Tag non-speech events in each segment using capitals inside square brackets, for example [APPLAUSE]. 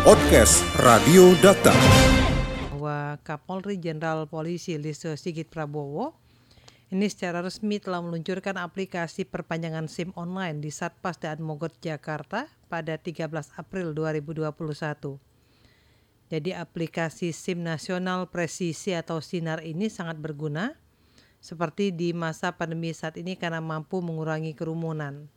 Podcast Radio Data. bahwa Kapolri Jenderal Polisi Listio Sigit Prabowo ini secara resmi telah meluncurkan aplikasi perpanjangan SIM online di Satpas Daan Mogot Jakarta pada 13 April 2021. Jadi aplikasi SIM nasional presisi atau Sinar ini sangat berguna seperti di masa pandemi saat ini karena mampu mengurangi kerumunan.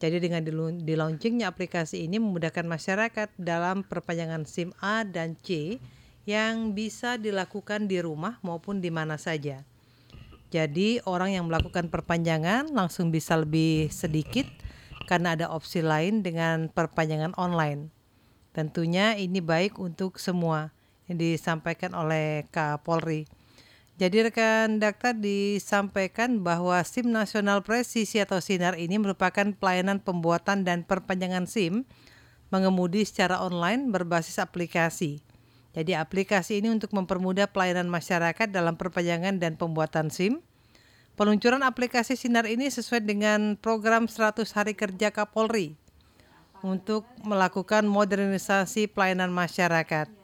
Jadi dengan dilaunchingnya aplikasi ini memudahkan masyarakat dalam perpanjangan SIM A dan C yang bisa dilakukan di rumah maupun di mana saja. Jadi orang yang melakukan perpanjangan langsung bisa lebih sedikit karena ada opsi lain dengan perpanjangan online. Tentunya ini baik untuk semua yang disampaikan oleh Kapolri. Jadi rekan daktar disampaikan bahwa SIM nasional presisi atau Sinar ini merupakan pelayanan pembuatan dan perpanjangan SIM mengemudi secara online berbasis aplikasi. Jadi aplikasi ini untuk mempermudah pelayanan masyarakat dalam perpanjangan dan pembuatan SIM. Peluncuran aplikasi Sinar ini sesuai dengan program 100 hari kerja Kapolri untuk melakukan modernisasi pelayanan masyarakat.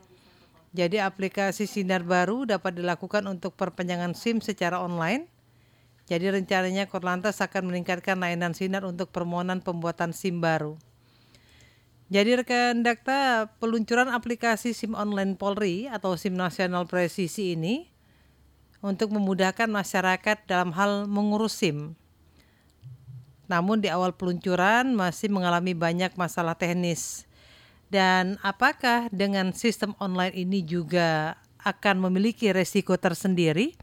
Jadi aplikasi Sinar baru dapat dilakukan untuk perpanjangan SIM secara online. Jadi rencananya Korlantas akan meningkatkan layanan Sinar untuk permohonan pembuatan SIM baru. Jadi rekan Dakta, peluncuran aplikasi SIM online Polri atau SIM Nasional Presisi ini untuk memudahkan masyarakat dalam hal mengurus SIM. Namun di awal peluncuran masih mengalami banyak masalah teknis. Dan apakah dengan sistem online ini juga akan memiliki resiko tersendiri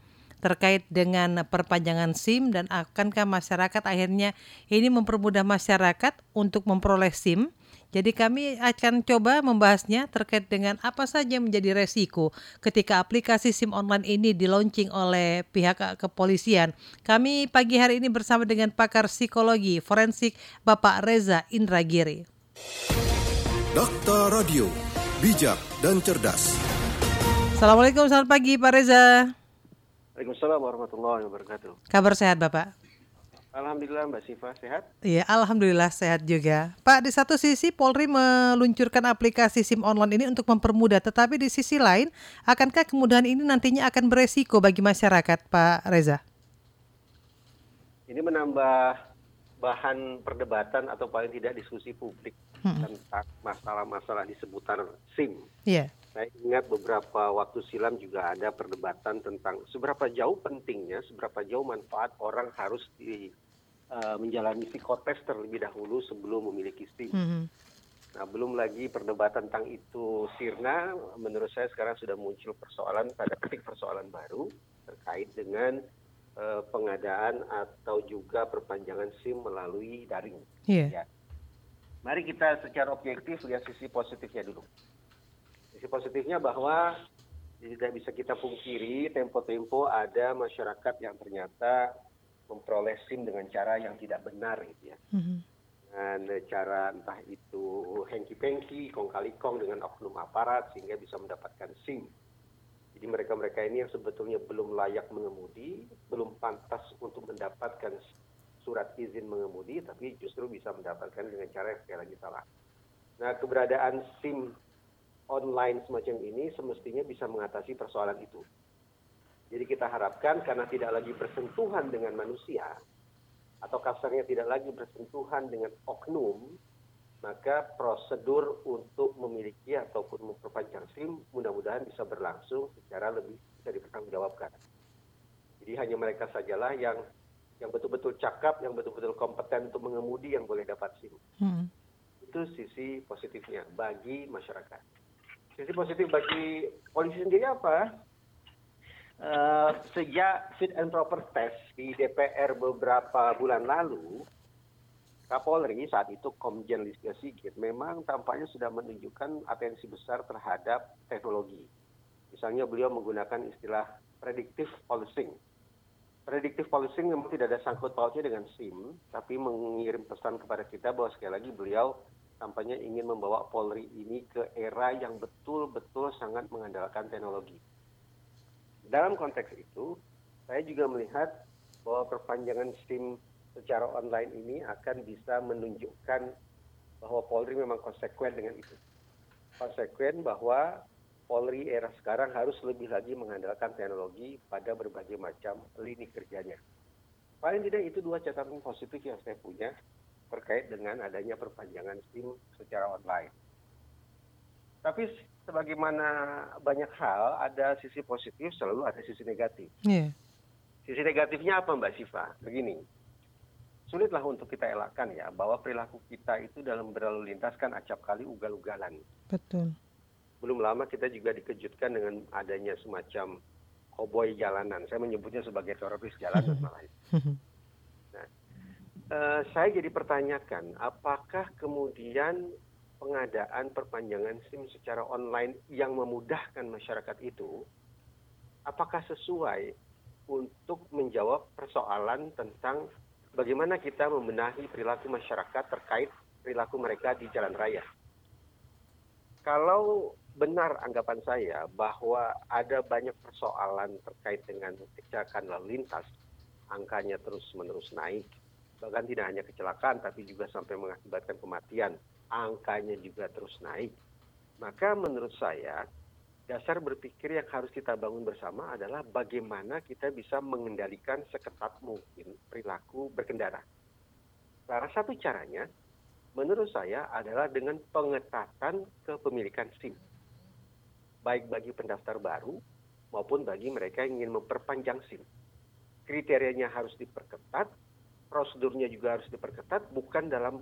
terkait dengan perpanjangan SIM dan akankah masyarakat akhirnya ini mempermudah masyarakat untuk memperoleh SIM? Jadi kami akan coba membahasnya terkait dengan apa saja menjadi resiko ketika aplikasi SIM online ini di launching oleh pihak kepolisian. Kami pagi hari ini bersama dengan pakar psikologi forensik Bapak Reza Indragiri. Dakta Radio, bijak dan cerdas. Assalamualaikum, selamat pagi Pak Reza. Waalaikumsalam warahmatullahi wabarakatuh. Kabar sehat Bapak? Alhamdulillah Mbak Siva sehat. Iya, alhamdulillah sehat juga. Pak, di satu sisi Polri meluncurkan aplikasi SIM online ini untuk mempermudah, tetapi di sisi lain, akankah kemudahan ini nantinya akan beresiko bagi masyarakat, Pak Reza? Ini menambah bahan perdebatan atau paling tidak diskusi publik Hmm. tentang masalah-masalah di seputar SIM. Iya. Saya ingat beberapa waktu silam juga ada perdebatan tentang seberapa jauh pentingnya, seberapa jauh manfaat orang harus di, eh, menjalani psikotes terlebih dahulu sebelum memiliki SIM. Mhm. Nah, belum lagi perdebatan tentang itu sirna, menurut saya sekarang sudah muncul persoalan, pada petik persoalan baru terkait dengan eh, pengadaan atau juga perpanjangan SIM melalui daring. Iya. Ya. Mari kita secara objektif lihat sisi positifnya dulu. Sisi positifnya bahwa tidak bisa kita pungkiri tempo-tempo ada masyarakat yang ternyata memperoleh SIM dengan cara yang tidak benar gitu ya Mhm. dengan cara entah itu hengki-pengki, kong-kali-kong dengan oknum aparat sehingga bisa mendapatkan SIM. Jadi mereka-mereka ini yang sebetulnya belum layak mengemudi, belum pantas untuk mendapatkan surat izin mengemudi, tapi justru bisa mendapatkan dengan cara yang sekali lagi salah. Nah, keberadaan SIM online semacam ini semestinya bisa mengatasi persoalan itu. Jadi kita harapkan karena tidak lagi bersentuhan dengan manusia, atau kasarnya tidak lagi bersentuhan dengan oknum, maka prosedur untuk memiliki ataupun memperpanjang SIM mudah-mudahan bisa berlangsung secara lebih bisa dipertanggungjawabkan. Jadi hanya mereka sajalah yang yang betul-betul cakap, yang betul-betul kompeten untuk mengemudi yang boleh dapat SIM. Mhm. Itu sisi positifnya bagi masyarakat. Sisi positif bagi polisi sendiri apa? Eh, sejak fit and proper test di DPR beberapa bulan lalu, Kapolri saat itu Komjen Listio Sigit memang tampaknya sudah menunjukkan atensi besar terhadap teknologi. Misalnya beliau menggunakan istilah predictive policing. Predictive policing memang tidak ada sangkut pautnya dengan SIM, tapi mengirim pesan kepada kita bahwa sekali lagi beliau tampaknya ingin membawa Polri ini ke era yang betul-betul sangat mengandalkan teknologi. Dalam konteks itu, saya juga melihat bahwa perpanjangan SIM secara online ini akan bisa menunjukkan bahwa Polri memang konsekuen dengan itu. konsekuen bahwa Polri era sekarang harus lebih lagi mengandalkan teknologi pada berbagai macam lini kerjanya. Paling tidak itu dua catatan positif yang saya punya terkait dengan adanya perpanjangan SIM secara online. Tapi sebagaimana banyak hal, ada sisi positif, selalu ada sisi negatif. Iya. Sisi negatifnya apa Mbak Siva? Begini, sulitlah untuk kita elakkan ya bahwa perilaku kita itu dalam berlalu lintas kan acap kali ugal-ugalan. Betul. Belum lama kita juga dikejutkan dengan adanya semacam koboi jalanan. Saya menyebutnya sebagai teroris jalanan malah. Nah, eh, saya jadi pertanyakan, apakah kemudian pengadaan perpanjangan SIM secara online yang memudahkan masyarakat itu, apakah sesuai untuk menjawab persoalan tentang bagaimana kita membenahi perilaku masyarakat terkait perilaku mereka di jalan raya. Kalau benar anggapan saya bahwa ada banyak persoalan terkait dengan kecelakaan lalu lintas, angkanya terus-menerus naik, bahkan tidak hanya kecelakaan tapi juga sampai mengakibatkan kematian, angkanya juga terus naik. Maka menurut saya dasar berpikir yang harus kita bangun bersama adalah bagaimana kita bisa mengendalikan seketat mungkin perilaku berkendara. Salah satu caranya, menurut saya adalah dengan pengetatan kepemilikan SIM. Baik bagi pendaftar baru maupun bagi mereka yang ingin memperpanjang SIM. Kriterianya harus diperketat, prosedurnya juga harus diperketat, bukan dalam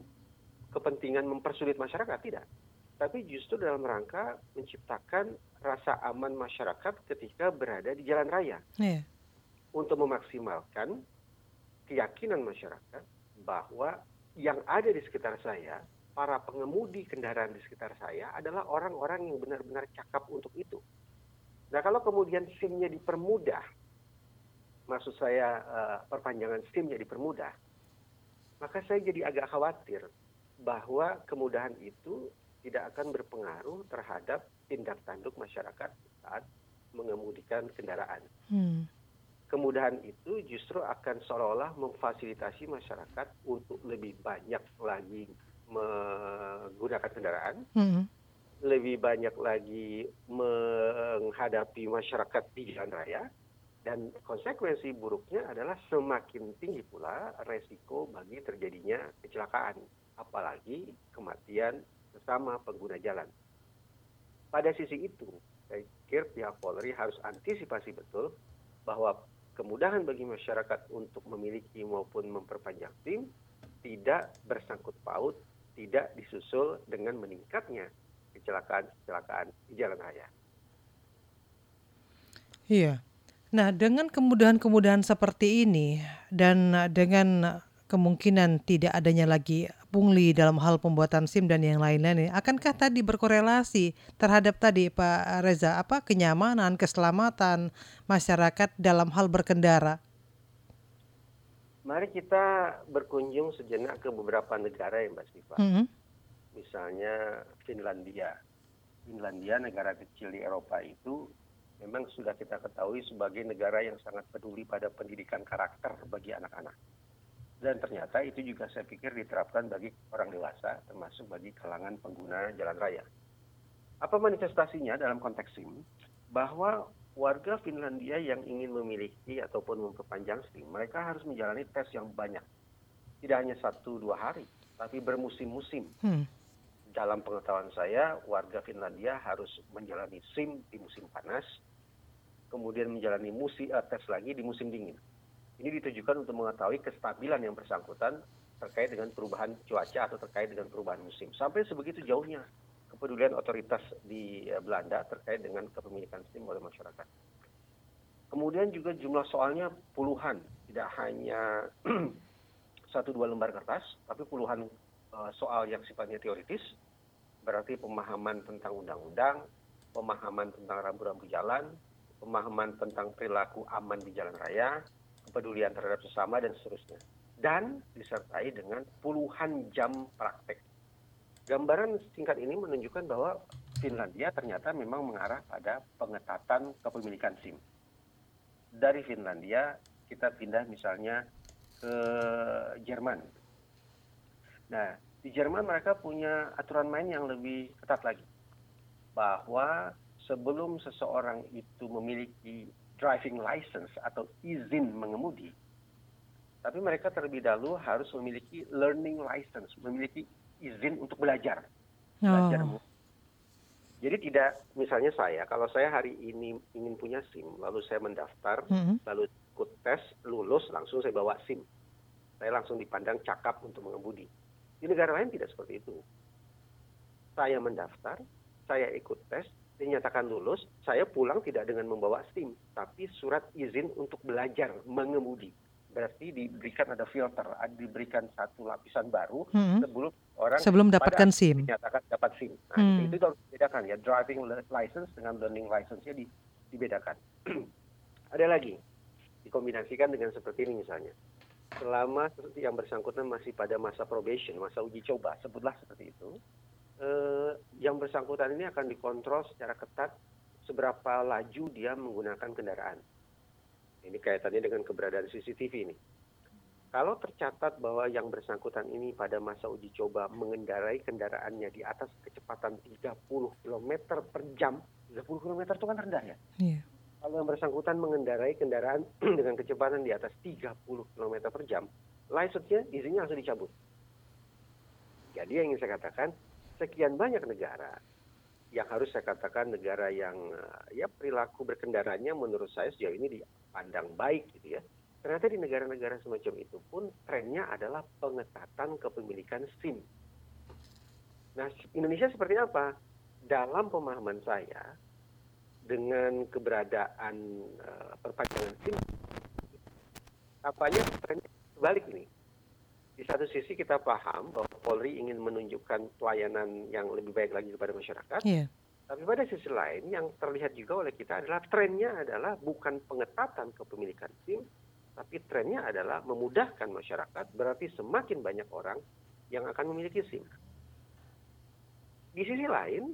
kepentingan mempersulit masyarakat, tidak tapi justru dalam rangka menciptakan rasa aman masyarakat ketika berada di jalan raya. Iya. Untuk memaksimalkan keyakinan masyarakat bahwa yang ada di sekitar saya, para pengemudi kendaraan di sekitar saya adalah orang-orang yang benar-benar cakap untuk itu. Nah kalau kemudian SIM-nya dipermudah, maksud saya uh, perpanjangan SIM-nya dipermudah, maka saya jadi agak khawatir bahwa kemudahan itu tidak akan berpengaruh terhadap tindak tanduk masyarakat saat mengemudikan kendaraan. Hmm. Kemudahan itu justru akan seolah-olah memfasilitasi masyarakat untuk lebih banyak lagi menggunakan kendaraan, hmm. lebih banyak lagi menghadapi masyarakat di jalan raya, dan konsekuensi buruknya adalah semakin tinggi pula resiko bagi terjadinya kecelakaan, apalagi kematian sesama pengguna jalan. Pada sisi itu, saya pikir pihak Polri harus antisipasi betul bahwa kemudahan bagi masyarakat untuk memiliki maupun memperpanjang SIM tidak bersangkut paut, tidak disusul dengan meningkatnya kecelakaan-kecelakaan di jalan raya. Iya. Nah, dengan kemudahan-kemudahan seperti ini dan dengan kemungkinan tidak adanya lagi pungli dalam hal pembuatan SIM dan yang lain-lain akankah tadi berkorelasi terhadap tadi Pak Reza apa kenyamanan, keselamatan masyarakat dalam hal berkendara? Mari kita berkunjung sejenak ke beberapa negara ya Mbak Siva. Mm -hmm. Misalnya Finlandia. Finlandia negara kecil di Eropa itu memang sudah kita ketahui sebagai negara yang sangat peduli pada pendidikan karakter bagi anak-anak dan ternyata itu juga saya pikir diterapkan bagi orang dewasa termasuk bagi kalangan pengguna jalan raya. Apa manifestasinya dalam konteks ini? Bahwa warga Finlandia yang ingin memiliki ataupun memperpanjang SIM, mereka harus menjalani tes yang banyak. Tidak hanya satu dua hari, tapi bermusim-musim. Hmm. Dalam pengetahuan saya, warga Finlandia harus menjalani SIM di musim panas, kemudian menjalani musim uh, tes lagi di musim dingin ini ditujukan untuk mengetahui kestabilan yang bersangkutan terkait dengan perubahan cuaca atau terkait dengan perubahan musim. Sampai sebegitu jauhnya kepedulian otoritas di eh, Belanda terkait dengan kepemilikan SIM oleh masyarakat. Kemudian juga jumlah soalnya puluhan, tidak hanya [CLEARS THROAT] satu dua lembar kertas, tapi puluhan uh, soal yang sifatnya teoritis, berarti pemahaman tentang undang-undang, pemahaman tentang rambu-rambu jalan, pemahaman tentang perilaku aman di jalan raya, kepedulian terhadap sesama dan seterusnya. Dan disertai dengan puluhan jam praktek. Gambaran singkat ini menunjukkan bahwa Finlandia ternyata memang mengarah pada pengetatan kepemilikan SIM. Dari Finlandia kita pindah misalnya ke Jerman. Nah, di Jerman mereka punya aturan main yang lebih ketat lagi. bahwa sebelum seseorang itu memiliki driving license atau izin mengemudi, tapi mereka terlebih dahulu harus memiliki learning license, memiliki izin untuk belajar. belajar Oh. Jadi tidak, misalnya saya, kalau saya hari ini ingin punya SIM, lalu saya mendaftar, Mhm. lalu ikut tes, lulus, langsung saya bawa SIM. Saya langsung dipandang cakap untuk mengemudi. Di negara lain tidak seperti itu. Saya mendaftar, saya ikut tes, dinyatakan lulus, saya pulang tidak dengan membawa SIM, tapi surat izin untuk belajar mengemudi. Berarti diberikan ada filter, diberikan satu lapisan baru Mhm. sebelum orang Sebelum dapatkan SIM. dinyatakan dapat SIM. Nah, Hmm. itu, itu harus dibedakan ya, driving license dengan learning license-nya di, dibedakan. [CLEARS THROAT] Ada lagi, dikombinasikan dengan seperti ini misalnya. Selama yang bersangkutan masih pada masa probation, masa uji coba, sebutlah seperti itu, eh, yang bersangkutan ini akan dikontrol secara ketat seberapa laju dia menggunakan kendaraan. Ini kaitannya dengan keberadaan CCTV ini. Kalau tercatat bahwa yang bersangkutan ini pada masa uji coba mengendarai kendaraannya di atas kecepatan 30 km per jam, 30 km itu kan rendah ya. Iya. Kalau yang bersangkutan mengendarai kendaraan [CLEARS THROAT] dengan kecepatan di atas 30 km per jam, license-nya izinnya langsung dicabut. Jadi yang ingin saya katakan, sekian banyak negara yang harus saya katakan negara yang eh, ya perilaku berkendaranya menurut saya sejauh ini dipandang baik gitu ya. Ternyata di negara-negara semacam itu pun trennya adalah pengetatan kepemilikan SIM. Nah, Indonesia seperti apa? Dalam pemahaman saya, dengan keberadaan uh, perpanjangan SIM, apanya trennya balik ini. Di satu sisi kita paham bahwa Polri ingin menunjukkan pelayanan yang lebih baik lagi kepada masyarakat, Iya. tapi pada sisi lain yang terlihat juga oleh kita adalah trennya adalah bukan pengetatan kepemilikan SIM, tapi trennya adalah memudahkan masyarakat, berarti semakin banyak orang yang akan memiliki SIM. Di sisi lain,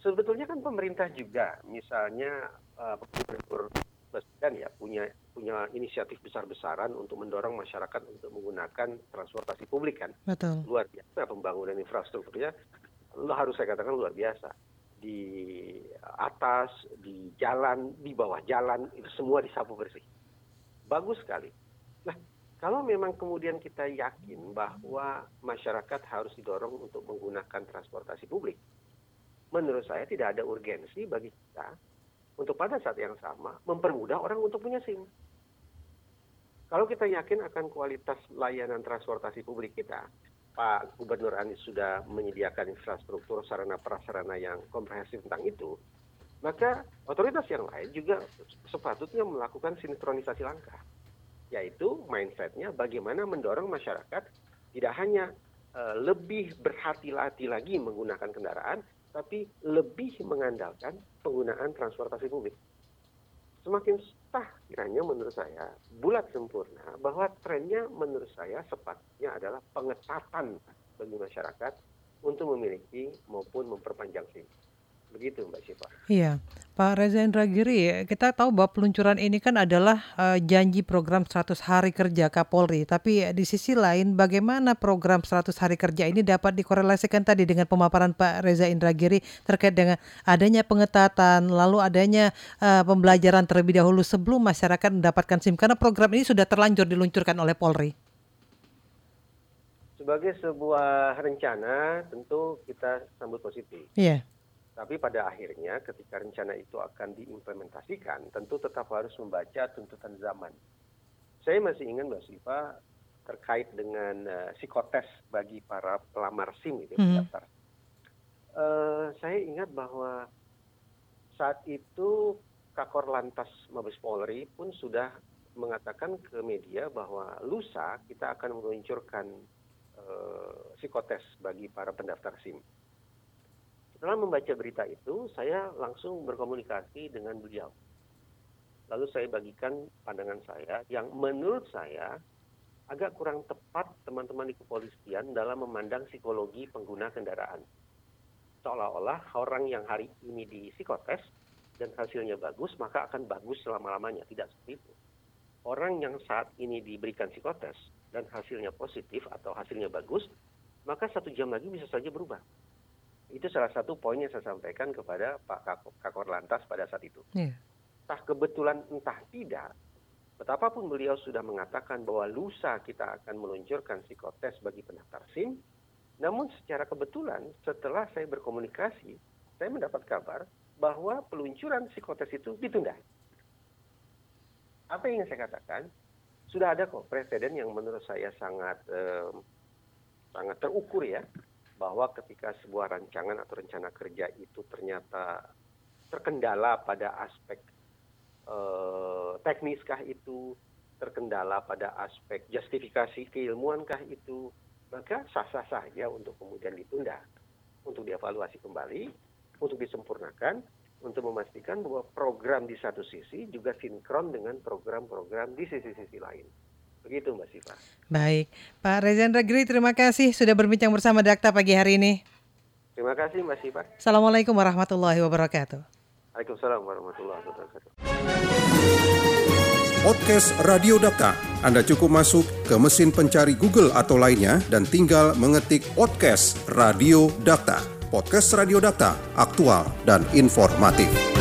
sebetulnya kan pemerintah juga, misalnya uh, Gubernur Baswedan ya punya punya inisiatif besar-besaran untuk mendorong masyarakat untuk menggunakan transportasi publik kan Betul. luar biasa pembangunan infrastrukturnya lo harus saya katakan luar biasa di atas di jalan di bawah jalan itu semua disapu bersih bagus sekali. Nah kalau memang kemudian kita yakin bahwa masyarakat harus didorong untuk menggunakan transportasi publik menurut saya tidak ada urgensi bagi kita untuk pada saat yang sama mempermudah orang untuk punya SIM. Kalau kita yakin akan kualitas layanan transportasi publik kita, Pak Gubernur Anies sudah menyediakan infrastruktur sarana prasarana yang komprehensif tentang itu, maka otoritas yang lain juga sepatutnya melakukan sinkronisasi langkah, yaitu mindsetnya bagaimana mendorong masyarakat tidak hanya uh, lebih berhati-hati lagi menggunakan kendaraan, tapi lebih mengandalkan penggunaan transportasi publik semakin sah kiranya menurut saya bulat sempurna bahwa trennya menurut saya sepatutnya adalah pengetatan bagi masyarakat untuk memiliki maupun memperpanjang SIM. Begitu Mbak Syifa. Iya, Pak Reza Indragiri, kita tahu bahwa peluncuran ini kan adalah uh, janji program 100 hari kerja Kapolri. Tapi uh, di sisi lain, bagaimana program 100 hari kerja ini dapat dikorelasikan tadi dengan pemaparan Pak Reza Indragiri terkait dengan adanya pengetatan, lalu adanya uh, pembelajaran terlebih dahulu sebelum masyarakat mendapatkan SIM. Karena program ini sudah terlanjur diluncurkan oleh Polri. Sebagai sebuah rencana, tentu kita sambut positif. Iya. Tapi pada akhirnya ketika rencana itu akan diimplementasikan, tentu tetap harus membaca tuntutan zaman. Saya masih ingat Mbak Siva terkait dengan uh, psikotes bagi para pelamar SIM itu Mhm. pendaftar. Uh, saya ingat bahwa saat itu Kakor Lantas Mabes Polri pun sudah mengatakan ke media bahwa lusa kita akan meluncurkan uh, psikotes bagi para pendaftar SIM. Setelah membaca berita itu, saya langsung berkomunikasi dengan beliau. Lalu saya bagikan pandangan saya yang menurut saya agak kurang tepat teman-teman di kepolisian dalam memandang psikologi pengguna kendaraan. Seolah-olah orang yang hari ini di psikotes dan hasilnya bagus, maka akan bagus selama-lamanya. Tidak seperti itu. Orang yang saat ini diberikan psikotes dan hasilnya positif atau hasilnya bagus, maka satu jam lagi bisa saja berubah Itu salah satu poin yang saya sampaikan kepada Pak Kakor Lantas pada saat itu. Yeah. Entah kebetulan entah tidak, betapapun beliau sudah mengatakan bahwa lusa kita akan meluncurkan psikotes bagi pendaftar SIM, namun secara kebetulan setelah saya berkomunikasi, saya mendapat kabar bahwa peluncuran psikotes itu ditunda. Apa yang saya katakan? Sudah ada kok presiden yang menurut saya sangat eh, sangat terukur ya bahwa ketika sebuah rancangan atau rencana kerja itu ternyata terkendala pada aspek eh, tekniskah itu, terkendala pada aspek justifikasi keilmuankah itu, maka sah-sah saja untuk kemudian ditunda, untuk dievaluasi kembali, untuk disempurnakan, untuk memastikan bahwa program di satu sisi juga sinkron dengan program-program di sisi-sisi lain. Begitu Mbak Siva. Baik, Pak Rezendra Giri terima kasih sudah berbincang bersama Dakta pagi hari ini. Terima kasih Mbak Siva. Assalamualaikum warahmatullahi wabarakatuh. Waalaikumsalam warahmatullahi wabarakatuh. Podcast Radio Data. Anda cukup masuk ke mesin pencari Google atau lainnya dan tinggal mengetik podcast Radio Data. Podcast Radio Data, aktual dan informatif.